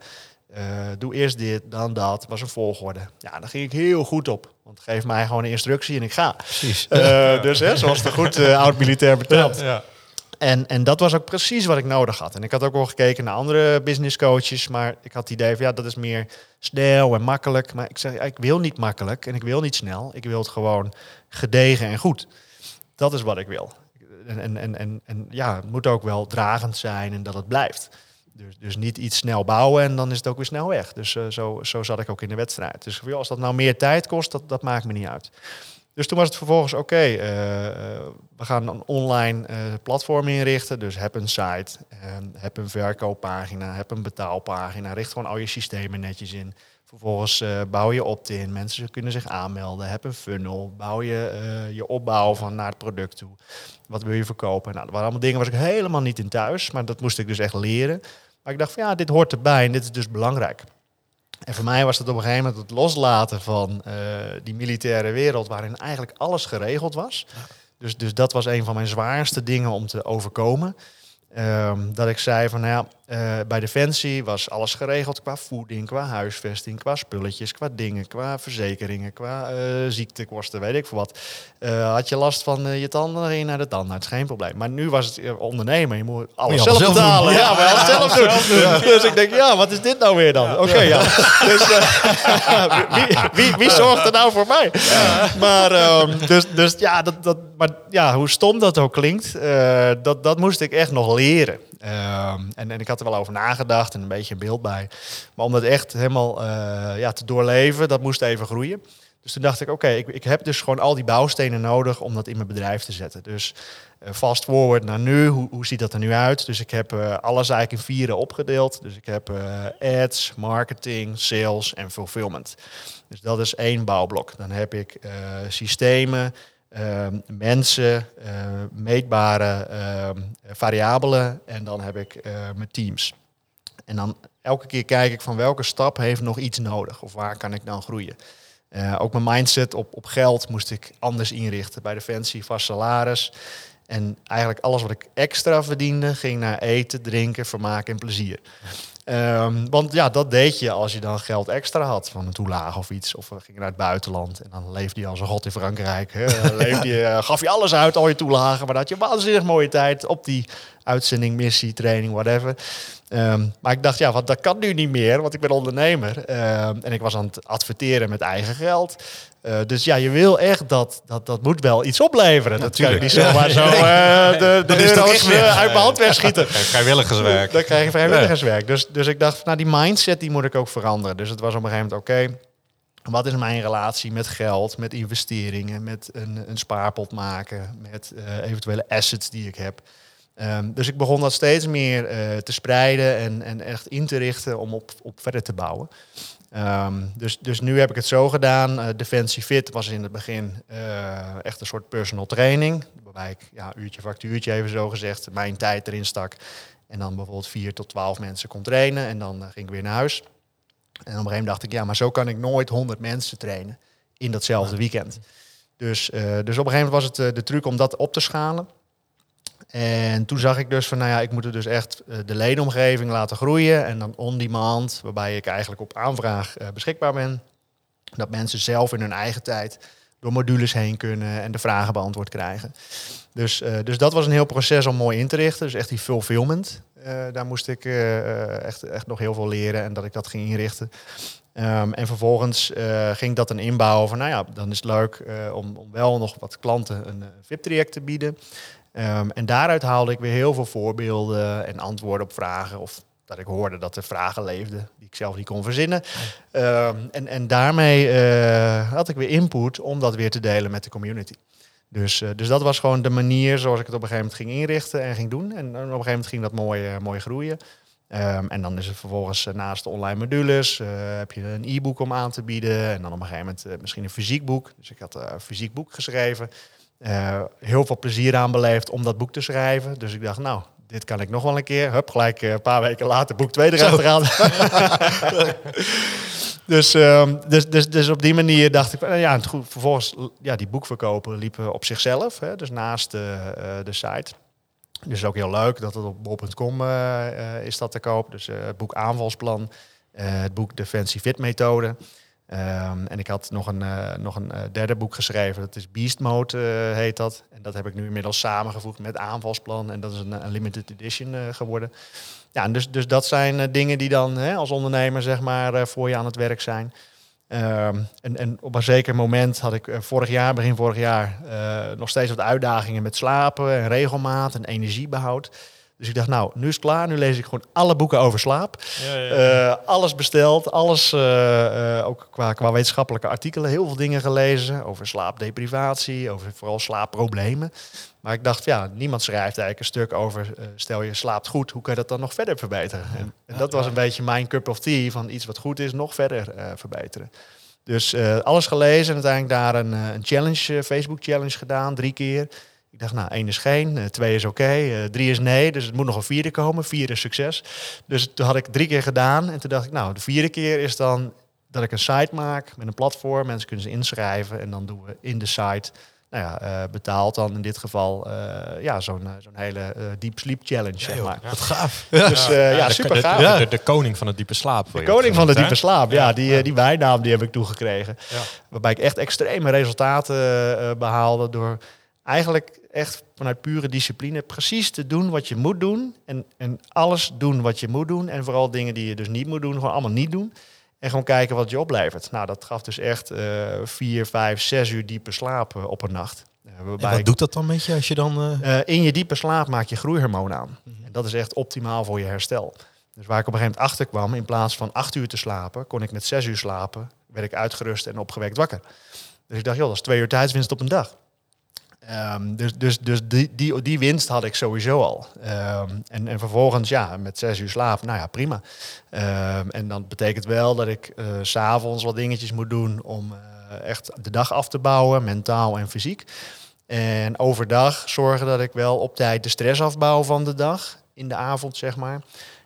Speaker 4: Uh, doe eerst dit, dan dat. was een volgorde. Ja, daar ging ik heel goed op. Want geef mij gewoon een instructie en ik ga. Precies. dus hè, zoals het goed oud-militair betelt. Ja. En, en dat was ook precies wat ik nodig had. En ik had ook wel gekeken naar andere business coaches, maar ik had het idee van ja, dat is meer snel en makkelijk. Maar ik zeg, ik wil niet makkelijk en ik wil niet snel. Ik wil het gewoon gedegen en goed. Dat is wat ik wil. En, en, en, en, ja, het moet ook wel dragend zijn en dat het blijft. Dus, dus niet iets snel bouwen en dan is het ook weer snel weg. Dus uh, zo, zo zat ik ook in de wedstrijd. Dus als dat nou meer tijd kost, dat, dat maakt me niet uit. Dus toen was het vervolgens oké, okay, uh, eh, we gaan een online uh, platform inrichten. Dus heb een site, uh, heb een verkooppagina, heb een betaalpagina. Richt gewoon al je systemen netjes in. Vervolgens uh, bouw je opt-in, mensen kunnen zich aanmelden. Heb een funnel, bouw je je opbouw van naar het product toe. Wat wil je verkopen? Nou, dat waren allemaal dingen waar ik helemaal niet in thuis, maar dat moest ik dus echt leren. Maar ik dacht van ja, dit hoort erbij en dit is dus belangrijk. En voor mij was het op een gegeven moment het loslaten van uh, die militaire wereld waarin eigenlijk alles geregeld was. Dus, dus dat was een van mijn zwaarste dingen om te overkomen. Um, dat ik zei van, nou ja, uh, bij Defensie was alles geregeld qua voeding, qua huisvesting, qua spulletjes, qua dingen, qua verzekeringen, qua uh, ziektekosten, weet ik veel wat. Uh, had je last van je tanden, dan ging je naar de tandarts, geen probleem. Maar nu was het ondernemen, je moet alles zelf, betalen. Ja, maar alles zelf doen. Ja. Dus ik denk, ja, wat is dit nou weer dan? Oké, okay, ja. Dus wie, wie, wie, zorgt er nou voor mij? Maar, um, dus, dus ja, dat, dat, maar ja, hoe stom dat ook klinkt, dat, dat moest ik echt nog leren. Ehm, en, en ik had er wel over nagedacht en een beetje een beeld bij. Maar om dat echt helemaal uh, ja, te doorleven, dat moest even groeien. Dus toen dacht ik, oké, ik, ik heb dus gewoon al die bouwstenen nodig om dat in mijn bedrijf te zetten. Dus uh, fast forward naar nu, hoe, hoe ziet dat er nu uit? Dus ik heb uh, alles eigenlijk in vieren opgedeeld. Dus ik heb ads, marketing, sales en fulfillment. Dus dat is één bouwblok. Dan heb ik systemen, mensen, uh, meetbare uh, variabelen en dan heb ik uh, mijn teams. En dan elke keer kijk ik van welke stap heeft nog iets nodig of waar kan ik dan groeien. Eh, ook mijn mindset op, op geld moest ik anders inrichten. Bij Defensie vast salaris. En eigenlijk alles wat ik extra verdiende ging naar eten, drinken, vermaak en plezier. Um, want ja, dat deed je als je dan geld extra had van een toelage of iets. Of we gingen naar het buitenland en dan leefde je als een god in Frankrijk. Hè. leefde je, uh, gaf je alles uit, al je toelagen. Maar dan had je waanzinnig mooie tijd op die uitzending, missie, training, whatever. Um, maar ik dacht, ja, want dat kan nu niet meer, want ik ben ondernemer. Um, en ik was aan het adverteren met eigen geld. Uh, dus ja, je wil echt dat, dat dat moet wel iets opleveren. Ja, dat kan je niet zomaar zo uh, de, de euro's uh, uit mijn hand wegschieten.
Speaker 3: vrijwilligerswerk.
Speaker 4: Dan krijg je vrijwilligerswerk. Dus, dus ik dacht, nou die mindset die moet ik ook veranderen. Dus het was op een gegeven moment, oké, Wat is mijn relatie met geld, met investeringen, met een, een spaarpot maken, met eventuele assets die ik heb. Ehm, dus ik begon dat steeds meer te spreiden en, en echt in te richten om op, op verder te bouwen. Ehm, dus, dus nu heb ik het zo gedaan. Uh, Defensie Fit was in het begin uh, echt een soort personal training. Waarbij ik ja, uurtje factuurtje even zo gezegd mijn tijd erin stak. En dan bijvoorbeeld vier tot twaalf mensen kon trainen. En dan ging ik weer naar huis. En op een gegeven moment dacht ik, ja, maar zo kan ik nooit honderd mensen trainen in datzelfde weekend. Dus, dus op een gegeven moment was het de truc om dat op te schalen. En toen zag ik dus van, nou ja, ik moet er dus echt eh, de ledenomgeving laten groeien. En dan on-demand, waarbij ik eigenlijk op aanvraag uh, beschikbaar ben. Dat mensen zelf in hun eigen tijd door modules heen kunnen en de vragen beantwoord krijgen. Dus, uh, dus dat was een heel proces om mooi in te richten. Dus echt die fulfillment. daar moest ik echt, echt nog heel veel leren en dat ik dat ging inrichten. Um, en vervolgens ging ik dat dan inbouwen van, nou ja, dan is het leuk om, om wel nog wat klanten een VIP-traject te bieden. Um, en daaruit haalde ik weer heel veel voorbeelden en antwoorden op vragen. Of dat ik hoorde dat er vragen leefden die ik zelf niet kon verzinnen. Um, en, en daarmee uh, had ik weer input om dat weer te delen met de community. Dus, uh, dus dat was gewoon de manier zoals ik het op een gegeven moment ging inrichten en ging doen. En op een gegeven moment ging dat mooi, uh, mooi groeien. Um, en dan is het vervolgens naast de online modules, heb je een e-book om aan te bieden. En dan op een gegeven moment misschien een fysiek boek. Dus ik had een fysiek boek geschreven. Uh, heel veel plezier aan beleefd om dat boek te schrijven. Dus ik dacht, nou, dit kan ik nog wel een keer. Hup, gelijk uh, een paar weken later boek 2 erachteraan. dus, um, dus, dus, dus op die manier dacht ik, uh, ja, goed, vervolgens, ja, die boekverkopen liepen op zichzelf. Hè, dus naast de, de site. Dus ook heel leuk dat het op bol.com is dat te koop. Dus het boek Aanvalsplan, het boek Defensie Fit Methode. Um, en ik had nog een, uh, nog een uh, derde boek geschreven, dat is Beast Mode uh, heet dat. En dat heb ik nu inmiddels samengevoegd met aanvalsplan. En dat is een, een limited edition geworden. Ja, dus, dus dat zijn dingen die dan hè, als ondernemer zeg maar, voor je aan het werk zijn. En, en op een zeker moment had ik vorig jaar, begin vorig jaar, nog steeds wat uitdagingen met slapen en regelmaat en energiebehoud. Dus ik dacht, nou, nu is het klaar. Nu lees ik gewoon alle boeken over slaap. Ja, ja, ja. Uh, alles besteld, alles, uh, uh, ook qua, qua wetenschappelijke artikelen, heel veel dingen gelezen over slaapdeprivatie, over vooral slaapproblemen. Maar ik dacht, ja, niemand schrijft eigenlijk een stuk over, stel je slaapt goed, hoe kan je dat dan nog verder verbeteren? En, en dat was een beetje mijn cup of tea, van iets wat goed is, nog verder verbeteren. Dus alles gelezen en uiteindelijk daar een, een challenge, Facebook challenge gedaan, drie keer. Ik dacht, nou, één is geen, eh, twee is oké, okay, uh, drie is nee, dus het moet nog een vierde komen. Vier is succes. Dus toen had ik drie keer gedaan en toen dacht ik, nou, de vierde keer is dan dat ik een site maak met een platform. Mensen kunnen ze inschrijven en dan doen we in de site, nou ja, uh, betaald dan in dit geval, uh, ja, zo'n zo'n hele deep sleep challenge, ja, zeg maar.
Speaker 2: Ja. Wat gaaf.
Speaker 4: Dus ja, ja super gaaf.
Speaker 3: De, de, de, koning van de diepe slaap.
Speaker 4: De koning van de diepe slaap, ja. Die, die bijnaam die heb ik toegekregen. Waarbij ik echt extreme resultaten behaalde door eigenlijk echt vanuit pure discipline precies te doen wat je moet doen. En, en alles doen wat je moet doen. En vooral dingen die je dus niet moet doen, gewoon allemaal niet doen. En gewoon kijken wat je oplevert. Nou, dat gaf dus echt uh, vier, vijf, zes uur diepe slaap uh, op een nacht.
Speaker 2: Uh, en wat doet dat dan met je als je dan...
Speaker 4: in je diepe slaap maak je groeihormoon aan. Mm -hmm. En dat is echt optimaal voor je herstel. Dus waar ik op een gegeven moment achter kwam, in plaats van acht uur te slapen, kon ik met zes uur slapen, werd ik uitgerust en opgewekt wakker. Dus ik dacht, joh, dat is twee uur tijdswinst op een dag. Um, dus dus, dus die, die, die winst had ik sowieso al. Um, en, en vervolgens, ja, met zes uur slaap, nou ja, prima. Um, en dan betekent wel dat ik uh, s'avonds wat dingetjes moet doen om uh, echt de dag af te bouwen, mentaal en fysiek. En overdag zorgen dat ik wel op tijd de stress afbouw van de dag, in de avond zeg maar.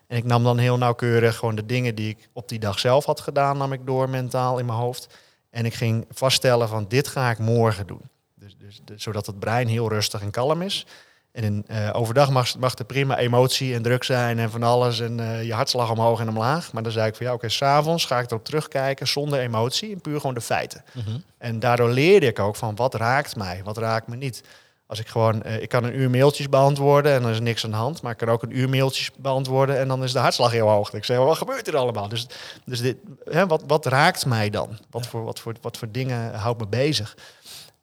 Speaker 4: En ik nam dan heel nauwkeurig gewoon de dingen die ik op die dag zelf had gedaan, nam ik door mentaal in mijn hoofd. En ik ging vaststellen van dit ga ik morgen doen. Dus, dus, zodat het brein heel rustig en kalm is. En in, uh, overdag mag, mag er prima emotie en druk zijn en van alles. En uh, je hartslag omhoog en omlaag. Maar dan zei ik van ja, oké, okay, s'avonds ga ik erop terugkijken zonder emotie en puur gewoon de feiten. Mm -hmm. En daardoor leerde ik ook van wat raakt mij, wat raakt me niet. Als ik gewoon, uh, ik kan een uur mailtjes beantwoorden en dan is niks aan de hand. Maar ik kan ook een uur mailtjes beantwoorden en dan is de hartslag heel hoog. Ik zeg, wat gebeurt er allemaal? Dus, dus dit, hè, wat, wat raakt mij dan? Wat, voor, wat, voor, wat voor dingen houdt me bezig?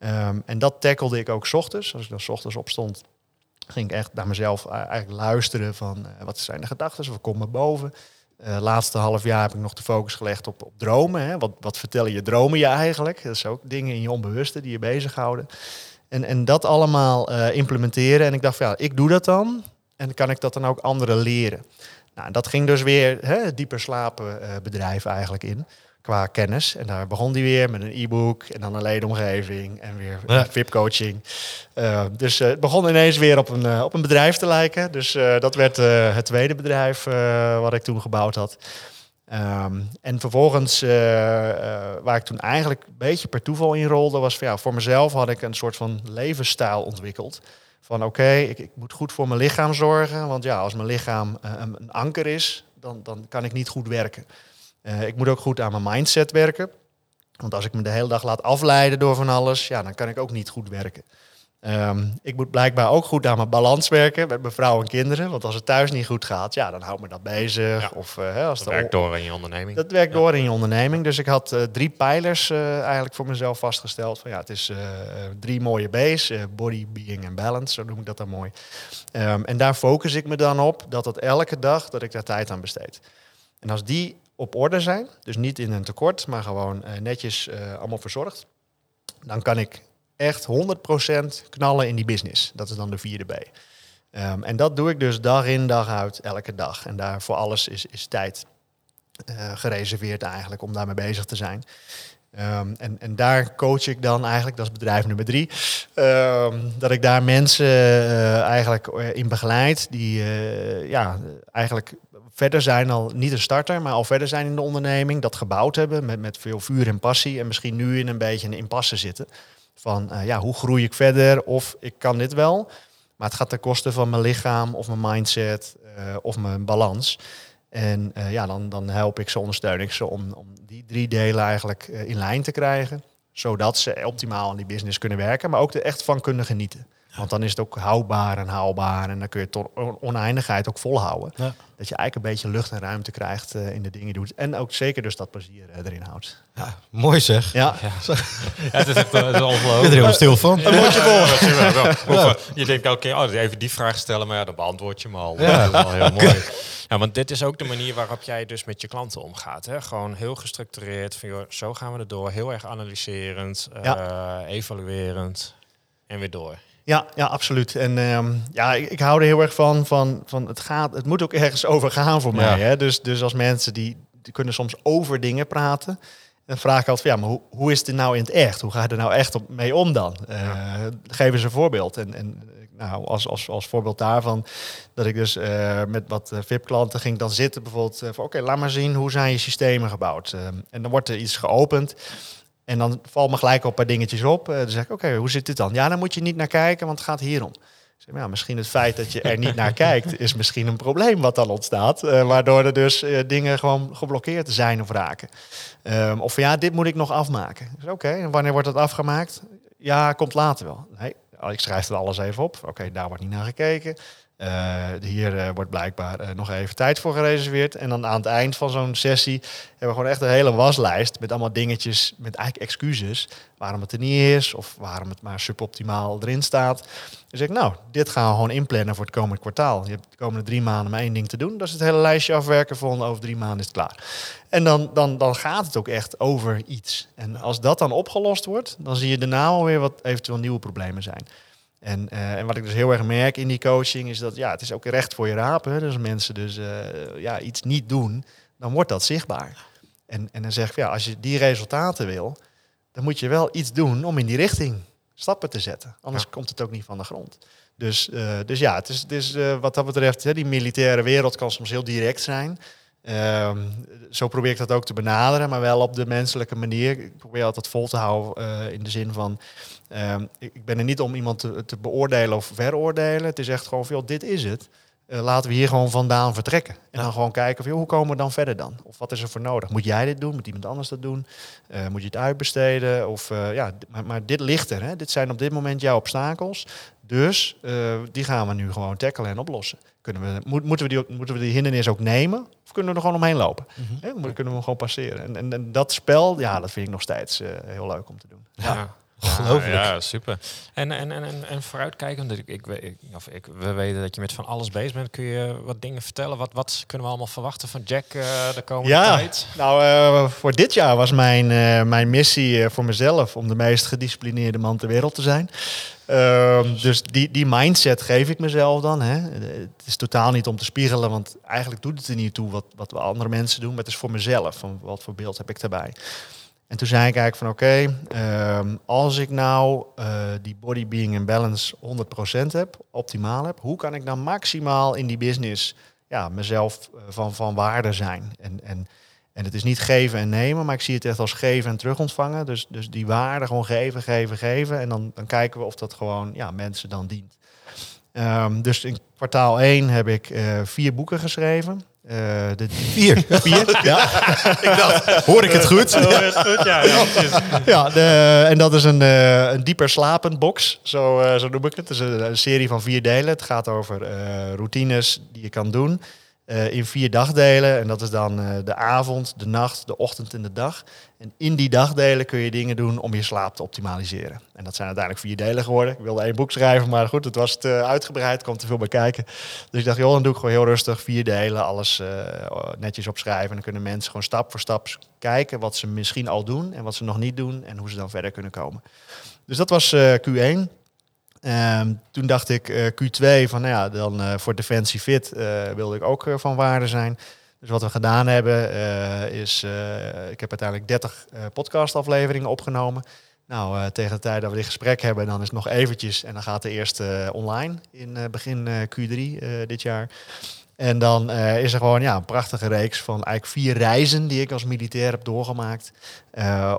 Speaker 4: Um, en dat tackelde ik ook ochtends. Als ik dan ochtends opstond, ging ik echt naar mezelf eigenlijk luisteren van uh, wat zijn de gedachten, wat komt me boven. Uh, laatste half jaar heb ik nog de focus gelegd op, op dromen. Hè. Wat, wat vertellen je dromen je eigenlijk? Dat is ook dingen in je onbewuste die je bezighouden. En, en dat allemaal implementeren. En ik dacht, van, ja, ik doe dat dan. En kan ik dat dan ook anderen leren? Nou, dat ging dus weer hè, dieper slapen bedrijf eigenlijk in qua kennis. En daar begon die weer met een e-book en dan een ledenomgeving en weer ja. VIP-coaching. Uh, dus uh, het begon ineens weer op een, uh, op een bedrijf te lijken. Dus dat werd het tweede bedrijf wat ik toen gebouwd had. Um, en vervolgens, waar ik toen eigenlijk een beetje per toeval in rolde, was van, ja, voor mezelf had ik een soort van levensstijl ontwikkeld. Van oké, ik, ik, moet goed voor mijn lichaam zorgen. Want ja, als mijn lichaam een, een anker is, dan, dan kan ik niet goed werken. Uh, ik moet ook goed aan mijn mindset werken. Want als ik me de hele dag laat afleiden door van alles, ja, dan kan ik ook niet goed werken. Um, ik moet blijkbaar ook goed aan mijn balans werken met mijn vrouw en kinderen. Want als het thuis niet goed gaat, ja, dan houdt me dat bezig. Ja, of, uh, als
Speaker 3: dat werkt door in je onderneming.
Speaker 4: Dat werkt door in je onderneming. Dus ik had uh, drie pijlers uh, eigenlijk voor mezelf vastgesteld. Van ja, het is drie mooie B's. body, being en balance, zo noem ik dat dan mooi. Um, en daar focus ik me dan op dat het elke dag, dat ik daar tijd aan besteed. En als die op orde zijn, dus niet in een tekort, maar gewoon uh, netjes uh, allemaal verzorgd, dan kan ik echt 100% knallen in die business. Dat is dan de vierde B. Um, en dat doe ik dus dag in, dag uit, elke dag. En daar voor alles is, is tijd uh, gereserveerd eigenlijk om daarmee bezig te zijn. Um, en, en daar coach ik dan eigenlijk, dat is bedrijf nummer drie, um, dat ik daar mensen eigenlijk in begeleid die ja, eigenlijk verder zijn, al niet een starter, maar al verder zijn in de onderneming, dat gebouwd hebben met, met veel vuur en passie en misschien nu in een beetje een impasse zitten. Van uh, ja, hoe groei ik verder of ik kan dit wel, maar het gaat ten koste van mijn lichaam of mijn mindset uh, of mijn balans. En uh, ja, dan, dan help ik ze, ondersteun ik ze om, om die drie delen eigenlijk in lijn te krijgen. Zodat ze optimaal aan die business kunnen werken, maar ook er echt van kunnen genieten. Want dan is het ook houdbaar en haalbaar. En dan kun je tot oneindigheid ook volhouden. Ja. Dat je eigenlijk een beetje lucht en ruimte krijgt uh, in de dingen die je doet. En ook zeker dus dat plezier uh, erin houdt.
Speaker 2: Ja, mooi zeg.
Speaker 4: Ja.
Speaker 3: ja. het is echt het is ongelooflijk.
Speaker 2: Ik ben er helemaal stil van.
Speaker 3: Ja. Je, je denkt elke keer, oh, even die vraag stellen. Maar ja, dan beantwoord je hem al. Ja. Dat is wel heel mooi. Ja, want dit is ook de manier waarop jij dus met je klanten omgaat. Hè? Gewoon heel gestructureerd. Van, joh, zo gaan we er door. Heel erg analyserend, uh, evaluerend en weer door.
Speaker 4: Ja, ja, absoluut. En um, ja, ik, ik, hou er heel erg van, van, van het, gaat, het moet ook ergens over gaan voor mij. Hè? Dus, dus als mensen die, die kunnen soms over dingen praten. Dan vraag ik altijd, ja, maar hoe, hoe is het nou in het echt? Hoe ga je er nou echt op, mee om dan? Uh, ja. Geef eens een voorbeeld. En, en nou, als, als, als voorbeeld daarvan, dat ik dus uh, met wat VIP-klanten ging dan zitten bijvoorbeeld. Uh, oké, okay, laat maar zien, hoe zijn je systemen gebouwd? Uh, en dan wordt er iets geopend. En dan valt me gelijk een paar dingetjes op. Uh, dan zeg ik, oké, hoe zit dit dan? Ja, dan moet je niet naar kijken, want het gaat hierom. Zeg, ja, misschien het feit dat je er niet naar kijkt, is misschien een probleem wat dan ontstaat. Uh, waardoor er dus uh, dingen gewoon geblokkeerd zijn of raken. Um, of ja, dit moet ik nog afmaken. Oké, okay, en wanneer wordt dat afgemaakt? Ja, komt later wel. Nee, ik schrijf er alles even op. Oké, daar wordt niet naar gekeken. Uh, hier uh, wordt blijkbaar uh, nog even tijd voor gereserveerd. En dan aan het eind van zo'n sessie hebben we gewoon echt een hele waslijst met allemaal dingetjes, met eigenlijk excuses waarom het er niet is of waarom het maar suboptimaal erin staat. Dus ik, nou, dit gaan we gewoon inplannen voor het komende kwartaal. Je hebt de komende drie maanden maar één ding te doen. Dat is het hele lijstje afwerken van over drie maanden is het klaar. En dan, dan, dan gaat het ook echt over iets. En als dat dan opgelost wordt, dan zie je daarna alweer wat eventueel nieuwe problemen zijn. En, uh, en wat ik dus heel erg merk in die coaching is dat ja, het is ook recht voor je rapen. Dus als mensen dus uh, ja, iets niet doen, dan wordt dat zichtbaar. En, en dan zeg ik, ja, als je die resultaten wil, dan moet je wel iets doen om in die richting stappen te zetten. Anders ja. komt het ook niet van de grond. Dus, uh, dus ja, het is, het is wat dat betreft, hè, die militaire wereld kan soms heel direct zijn. Um, zo probeer ik dat ook te benaderen, maar wel op de menselijke manier. Ik probeer altijd vol te houden uh, in de zin van... Um, ik ben er niet om iemand te, te, beoordelen of veroordelen. Het is echt gewoon veel, dit is het. Uh, laten we hier gewoon vandaan vertrekken. En dan gewoon kijken, of, joh, hoe komen we dan verder dan? Of wat is er voor nodig? Moet jij dit doen? Moet iemand anders dat doen? Uh, moet je het uitbesteden? Of, ja, maar, maar, dit ligt er. Hè? Dit zijn op dit moment jouw obstakels. Dus die gaan we nu gewoon tackelen en oplossen. Kunnen we, moet, moeten, we die, moeten we die hindernis ook nemen? Of kunnen we er gewoon omheen lopen? Mm -hmm. He, kunnen we hem gewoon passeren? En, en, en, dat spel, ja, dat vind ik nog steeds uh, heel leuk om te doen.
Speaker 2: Ja. ja.
Speaker 3: Ongelooflijk. Ja, super. En, en, en, en, en vooruitkijkend, ik, ik, ik, of ik, we weten dat je met van alles bezig bent. Kun je wat dingen vertellen? Wat, wat kunnen we allemaal verwachten van Jack uh, de komende
Speaker 4: ja,
Speaker 3: tijd?
Speaker 4: Nou, uh, voor dit jaar was mijn, uh, mijn missie voor mezelf om de meest gedisciplineerde man ter wereld te zijn. Um, dus die, die mindset geef ik mezelf dan. Hè. Het is totaal niet om te spiegelen, want eigenlijk doet het er niet toe wat, wat andere mensen doen. Maar het is voor mezelf. Van wat voor beeld heb ik daarbij? En toen zei ik eigenlijk van oké, um, als ik nou uh, die body being en balance 100% heb, optimaal heb, hoe kan ik dan maximaal in die business ja, mezelf uh, van, van waarde zijn? En, en, en het is niet geven en nemen, maar ik zie het echt als geven en terug ontvangen. Dus, dus die waarde gewoon geven, geven, geven. En dan, dan kijken we of dat gewoon ja, mensen dan dient. Um, dus in kwartaal 1 heb ik uh, vier boeken geschreven.
Speaker 2: Uh, de vier. vier, ja. ik dacht, hoor ik het goed?
Speaker 4: Ja, hoor het goed, ja. Ja, ja de, en dat is een, uh, een dieper slapend box, zo, uh, zo noem ik het. Het is een, een, serie van vier delen. Het gaat over routines die je kan doen. Uh, in vier dagdelen. En dat is dan uh, de avond, de nacht, de ochtend en de dag. En in die dagdelen kun je dingen doen om je slaap te optimaliseren. En dat zijn uiteindelijk vier delen geworden. Ik wilde één boek schrijven, maar goed, het was te uitgebreid, kwam te veel bij kijken. Dus ik dacht, joh, dan doe ik gewoon heel rustig vier delen, alles uh, netjes opschrijven. En dan kunnen mensen gewoon stap voor stap kijken wat ze misschien al doen en wat ze nog niet doen en hoe ze dan verder kunnen komen. Dus dat was Q1. Um, toen dacht ik uh, Q2 van, nou ja, dan uh, voor Defensie Fit uh, wilde ik ook van waarde zijn. Dus wat we gedaan hebben is, ik heb uiteindelijk 30 podcastafleveringen opgenomen. Nou, tegen de tijd dat we dit gesprek hebben, dan is het nog eventjes en dan gaat de eerste online in begin Q3 dit jaar. En dan is er gewoon ja, een prachtige reeks van eigenlijk vier reizen die ik als militair heb doorgemaakt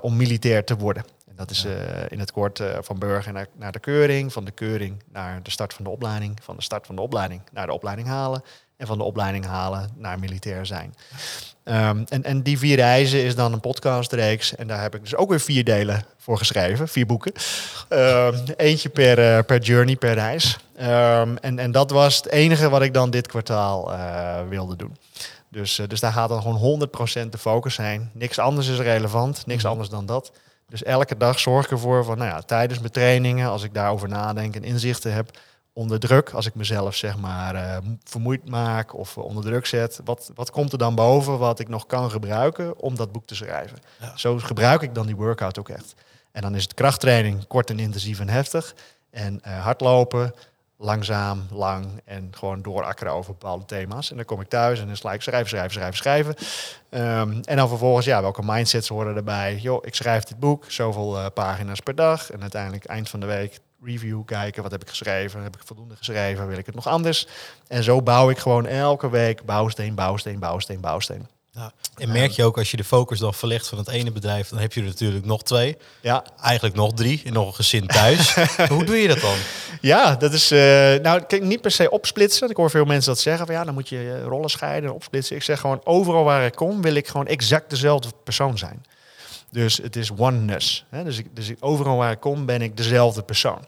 Speaker 4: om militair te worden. Dat is uh, in het kort uh, van burger naar, naar de keuring, van de keuring naar de start van de opleiding, van de start van de opleiding naar de opleiding halen en van de opleiding halen naar militair zijn. Um, en, en die vier reizen is dan een podcastreeks en daar heb ik dus ook weer vier delen voor geschreven, vier boeken. Um, eentje per, uh, per journey, per reis. Um, en, en dat was het enige wat ik dan dit kwartaal wilde doen. Dus, dus daar gaat dan gewoon 100% de focus zijn. Niks anders is relevant, niks mhm. anders dan dat. Dus elke dag zorg ik ervoor van, nou ja, tijdens mijn trainingen, als ik daarover nadenk en inzichten heb, onder druk, als ik mezelf zeg maar uh, vermoeid maak of onder druk zet, wat, wat komt er dan boven wat ik nog kan gebruiken om dat boek te schrijven? Zo gebruik ik dan die workout ook echt. En dan is het krachttraining kort en intensief en heftig. En uh, hardlopen, langzaam, lang en gewoon doorakkeren over bepaalde thema's. En dan kom ik thuis en dan sla ik schrijven, schrijven, schrijven, schrijven. Um, en dan vervolgens, ja, welke mindsets horen erbij? Joh, ik schrijf dit boek, zoveel uh, pagina's per dag. En uiteindelijk eind van de week review kijken, wat heb ik geschreven? Heb ik voldoende geschreven? Wil ik het nog anders? En zo bouw ik gewoon elke week bouwsteen, bouwsteen, bouwsteen, bouwsteen.
Speaker 2: Ja. En merk je ook als je de focus dan verlegt van het ene bedrijf, dan heb je er natuurlijk nog twee.
Speaker 4: Ja.
Speaker 2: Eigenlijk nog drie en nog een gezin thuis. Hoe doe je dat dan?
Speaker 4: Ja, dat is. Uh, nou, kijk, niet per se opsplitsen. Ik hoor veel mensen dat zeggen van ja, dan moet je eh, rollen scheiden en opsplitsen. Ik zeg gewoon overal waar ik kom, wil ik gewoon exact dezelfde persoon zijn. Dus het is oneness. Hè? Dus, ik, dus overal waar ik kom, ben ik dezelfde persoon.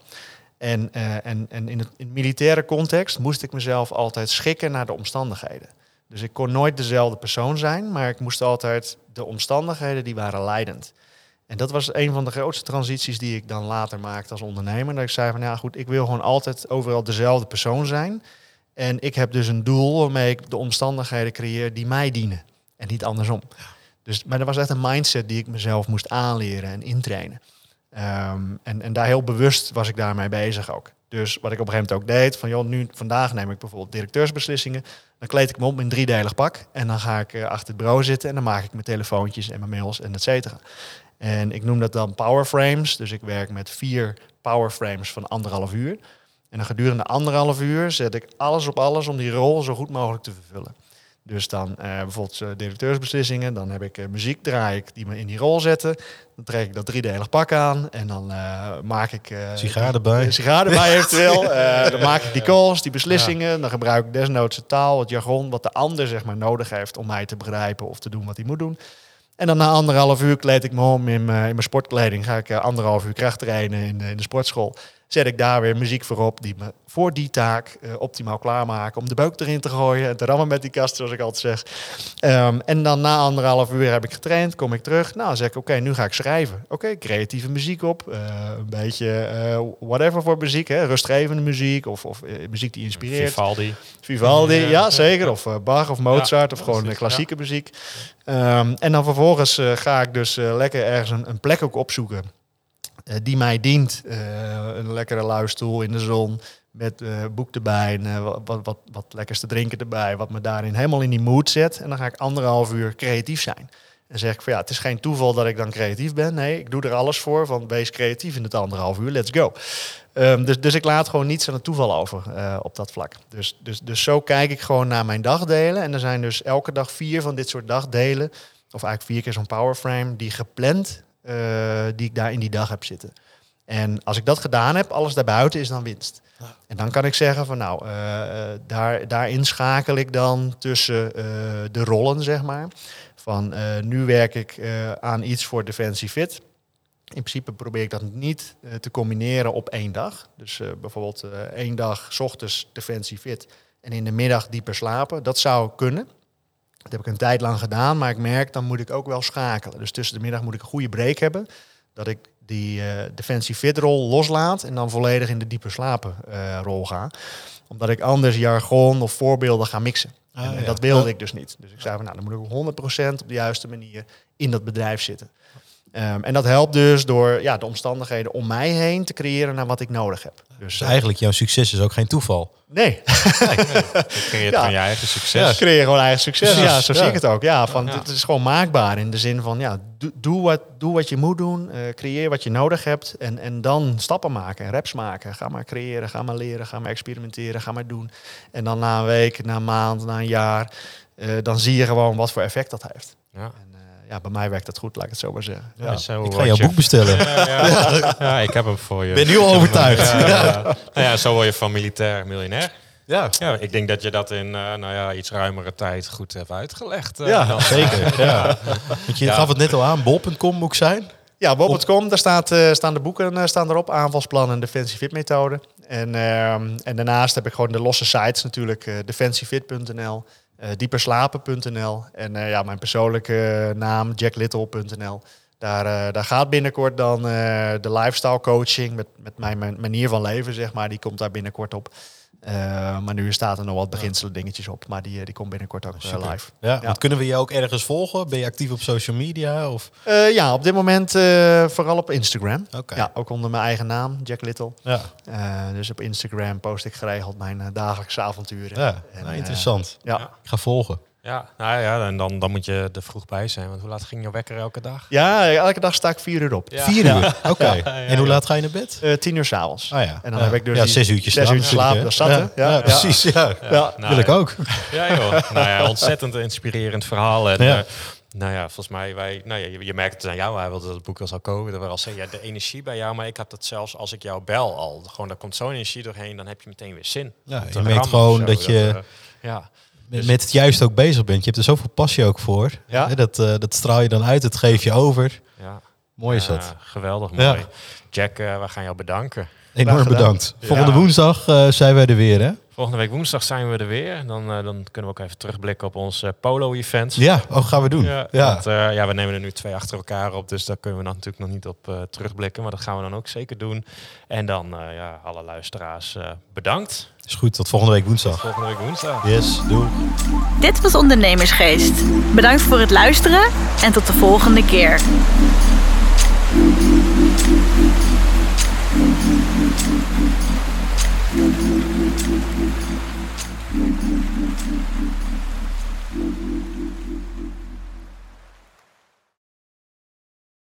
Speaker 4: En, uh, en, en in, het, in militaire context moest ik mezelf altijd schikken naar de omstandigheden. Dus ik kon nooit dezelfde persoon zijn, maar ik moest altijd de omstandigheden die waren leidend. En dat was een van de grootste transities die ik dan later maakte als ondernemer. Dat ik zei van ja goed, ik wil gewoon altijd overal dezelfde persoon zijn. En ik heb dus een doel waarmee ik de omstandigheden creëer die mij dienen. En niet andersom. Dus, maar dat was echt een mindset die ik mezelf moest aanleren en intrainen. Um, en, en daar heel bewust was ik daarmee bezig ook. Dus wat ik op een gegeven moment ook deed, van joh, nu vandaag neem ik bijvoorbeeld directeursbeslissingen. Dan kleed ik me op in een driedelig pak en dan ga ik uh, achter het bureau zitten en dan maak ik mijn telefoontjes en mijn mails en et cetera. En ik noem dat dan power frames. Dus ik werk met vier power frames van anderhalf uur. En dan gedurende anderhalf uur zet ik alles op alles om die rol zo goed mogelijk te vervullen. Dus dan uh, bijvoorbeeld uh, directeursbeslissingen, dan heb ik uh, muziek, draai ik die me in die rol zetten. Dan trek ik dat driedelig pak aan en dan maak ik...
Speaker 2: sigaar erbij.
Speaker 4: sigaar erbij eventueel. dan maak ik die calls, die beslissingen. Dan gebruik ik desnoods de taal, het jargon, wat de ander zeg maar nodig heeft om mij te begrijpen of te doen wat hij moet doen. En dan na anderhalf uur kleed ik me om in mijn, in mijn sportkleding. Ga ik anderhalf uur kracht trainen in, in de sportschool. Zet ik daar weer muziek voor op die me voor die taak uh, optimaal klaarmaken. Om de beuk erin te gooien en te rammen met die kast, zoals ik altijd zeg. Um, en dan na anderhalf uur heb ik getraind, kom ik terug. Nou, zeg ik, oké, nu ga ik schrijven. Oké, creatieve muziek op. Uh, een beetje uh, whatever voor muziek. Hè? Rustgevende muziek of, of muziek die inspireert.
Speaker 3: Vivaldi.
Speaker 4: Vivaldi, ja, ja zeker. Of Bach of Mozart of gewoon klassieke muziek. Um, en dan vervolgens ga ik dus lekker ergens een, een plek ook opzoeken eh, die mij dient. Eh, een lekkere luistoel in de zon met uh, boek erbij en wat, wat, wat, lekkers te drinken erbij. Wat me daarin helemaal in die mood zet. En dan ga ik anderhalf uur creatief zijn. En zeg ik van ja, het is geen toeval dat ik dan creatief ben. Nee, ik doe er alles voor. Van wees creatief in het anderhalf uur, let's go. Um, dus, dus ik laat gewoon niets aan het toeval over op dat vlak. Dus, dus, dus zo kijk ik gewoon naar mijn dagdelen. En er zijn dus elke dag vier van dit soort dagdelen. Of eigenlijk vier keer zo'n powerframe die gepland uh, die ik daar in die dag heb zitten. En als ik dat gedaan heb, alles daarbuiten is dan winst. En dan kan ik zeggen van nou, uh, daar, daarin schakel ik dan tussen de rollen, zeg maar. Van nu werk ik aan iets voor Defensie Fit. In principe probeer ik dat niet te combineren op één dag. Dus bijvoorbeeld één dag s ochtends Defensie Fit en in de middag dieper slapen. Dat zou kunnen. Dat heb ik een tijd lang gedaan, maar ik merk dan moet ik ook wel schakelen. Dus tussen de middag moet ik een goede break hebben. Dat ik die uh, defensie fit rol loslaat en dan volledig in de diepe slapen uh, rol ga. Omdat ik anders jargon of voorbeelden ga mixen. Ah, en, dat wilde ik dus niet. Dus ik zei van nou, dan moet ik 100% op de juiste manier in dat bedrijf zitten. Um, en dat helpt dus door ja, de omstandigheden om mij heen te creëren naar wat ik nodig heb.
Speaker 2: Dus, uh, eigenlijk jouw succes is ook geen toeval.
Speaker 4: Nee.
Speaker 3: nee, creëert ja. van je eigen succes. Ja,
Speaker 4: creëer gewoon eigen succes. Ja, zo zie ik het ook. Ja, van. Het is gewoon maakbaar in de zin van, ja, doe, doe, wat, doe wat je moet doen. Uh, creëer wat je nodig hebt. En, en dan stappen maken en reps maken. Ga maar creëren, ga maar leren, ga maar experimenteren, ga maar doen. En dan na een week, na een maand, na een jaar, uh, dan zie je gewoon wat voor effect dat heeft. Ja. En, ja, bij mij werkt dat goed, laat ik het zo maar zeggen. Ja.
Speaker 2: Zo ik ga jouw boek bestellen.
Speaker 3: Ja, ja, ik heb hem voor je.
Speaker 2: Ben nu al overtuigd.
Speaker 3: Ja, Nou ja, zo word je van militair miljonair. Ja. ja, ik denk dat je dat in uh, nou ja, iets ruimere tijd goed hebt uitgelegd.
Speaker 2: Uh, ja, dan. zeker. Ja. Want je gaf het net al aan, bol.com moet zijn.
Speaker 4: Ja, bol.com, daar staat, uh, staan de boeken staan erop, aanvalsplan en defensive fit methode. En, ehm, en daarnaast heb ik gewoon de losse sites natuurlijk, defensiefit.nl dieperslapen.nl en uh, ja, mijn persoonlijke naam jacklittle.nl. Daar, daar gaat binnenkort dan de lifestyle coaching met, met mijn, manier van leven, zeg maar. Die komt daar binnenkort op. Uh, maar nu staat er nog wat beginselen dingetjes op. Maar die, die komt binnenkort ook uh, live.
Speaker 2: Ja, ja. kunnen we je ook ergens volgen? Ben je actief op social media? Of?
Speaker 4: Uh, ja, op dit moment vooral op Instagram. Okay. Ja, ook onder mijn eigen naam, Jack Little. Ja. dus op Instagram post ik geregeld mijn dagelijkse avonturen.
Speaker 2: Ja, en, nou, interessant. ja. Ik ga volgen.
Speaker 3: Ja, nou ja, en dan, dan moet je er vroeg bij zijn. Want hoe laat ging je wekker elke dag?
Speaker 4: Ja, elke dag sta ik vier uur op.
Speaker 2: Ja. Vier uur? Oké. En hoe laat ga je naar bed?
Speaker 4: Uh, tien uur s'avonds.
Speaker 2: Oh ja.
Speaker 4: En dan heb ik dus
Speaker 2: ja, zes uurtjes
Speaker 4: zes uur slapen. Dat zat
Speaker 2: ja. precies. Ja. Ja.
Speaker 3: Nou,
Speaker 2: Wil ik ook.
Speaker 3: Ja joh. nou ja, ontzettend inspirerend verhaal. En, uh, nou ja, volgens mij, wij, nou ja, je, je merkt het aan jou, hij wilde dat het boek al zou komen. Er was ja, de energie bij jou, maar ik heb dat zelfs als ik jou bel al. Gewoon, daar komt zo'n energie doorheen, dan heb je meteen weer zin.
Speaker 2: Ja, je merkt gewoon dat je... Dat, uh, ja dus met het juist ook bezig bent. Je hebt er zoveel passie ook voor. Ja? Dat, uh, dat straal je dan uit, het geef je over. Ja. Mooi is dat.
Speaker 3: geweldig mooi. Ja. Jack, uh, we gaan jou bedanken.
Speaker 2: Enorm bedankt. Volgende woensdag uh, zijn wij er weer, hè?
Speaker 3: Volgende week woensdag zijn we er weer. Dan, uh, dan kunnen we ook even terugblikken op ons polo-event.
Speaker 2: Ja, ook gaan we doen. Ja, ja.
Speaker 3: Want, ja, we nemen er nu twee achter elkaar op, dus daar kunnen we natuurlijk nog niet op terugblikken. Maar dat gaan we dan ook zeker doen. En dan, ja, alle luisteraars bedankt.
Speaker 2: Is goed, tot volgende week woensdag. Tot
Speaker 3: volgende week woensdag.
Speaker 2: Yes, doei.
Speaker 1: Dit was Ondernemersgeest. Bedankt voor het luisteren en tot de volgende keer.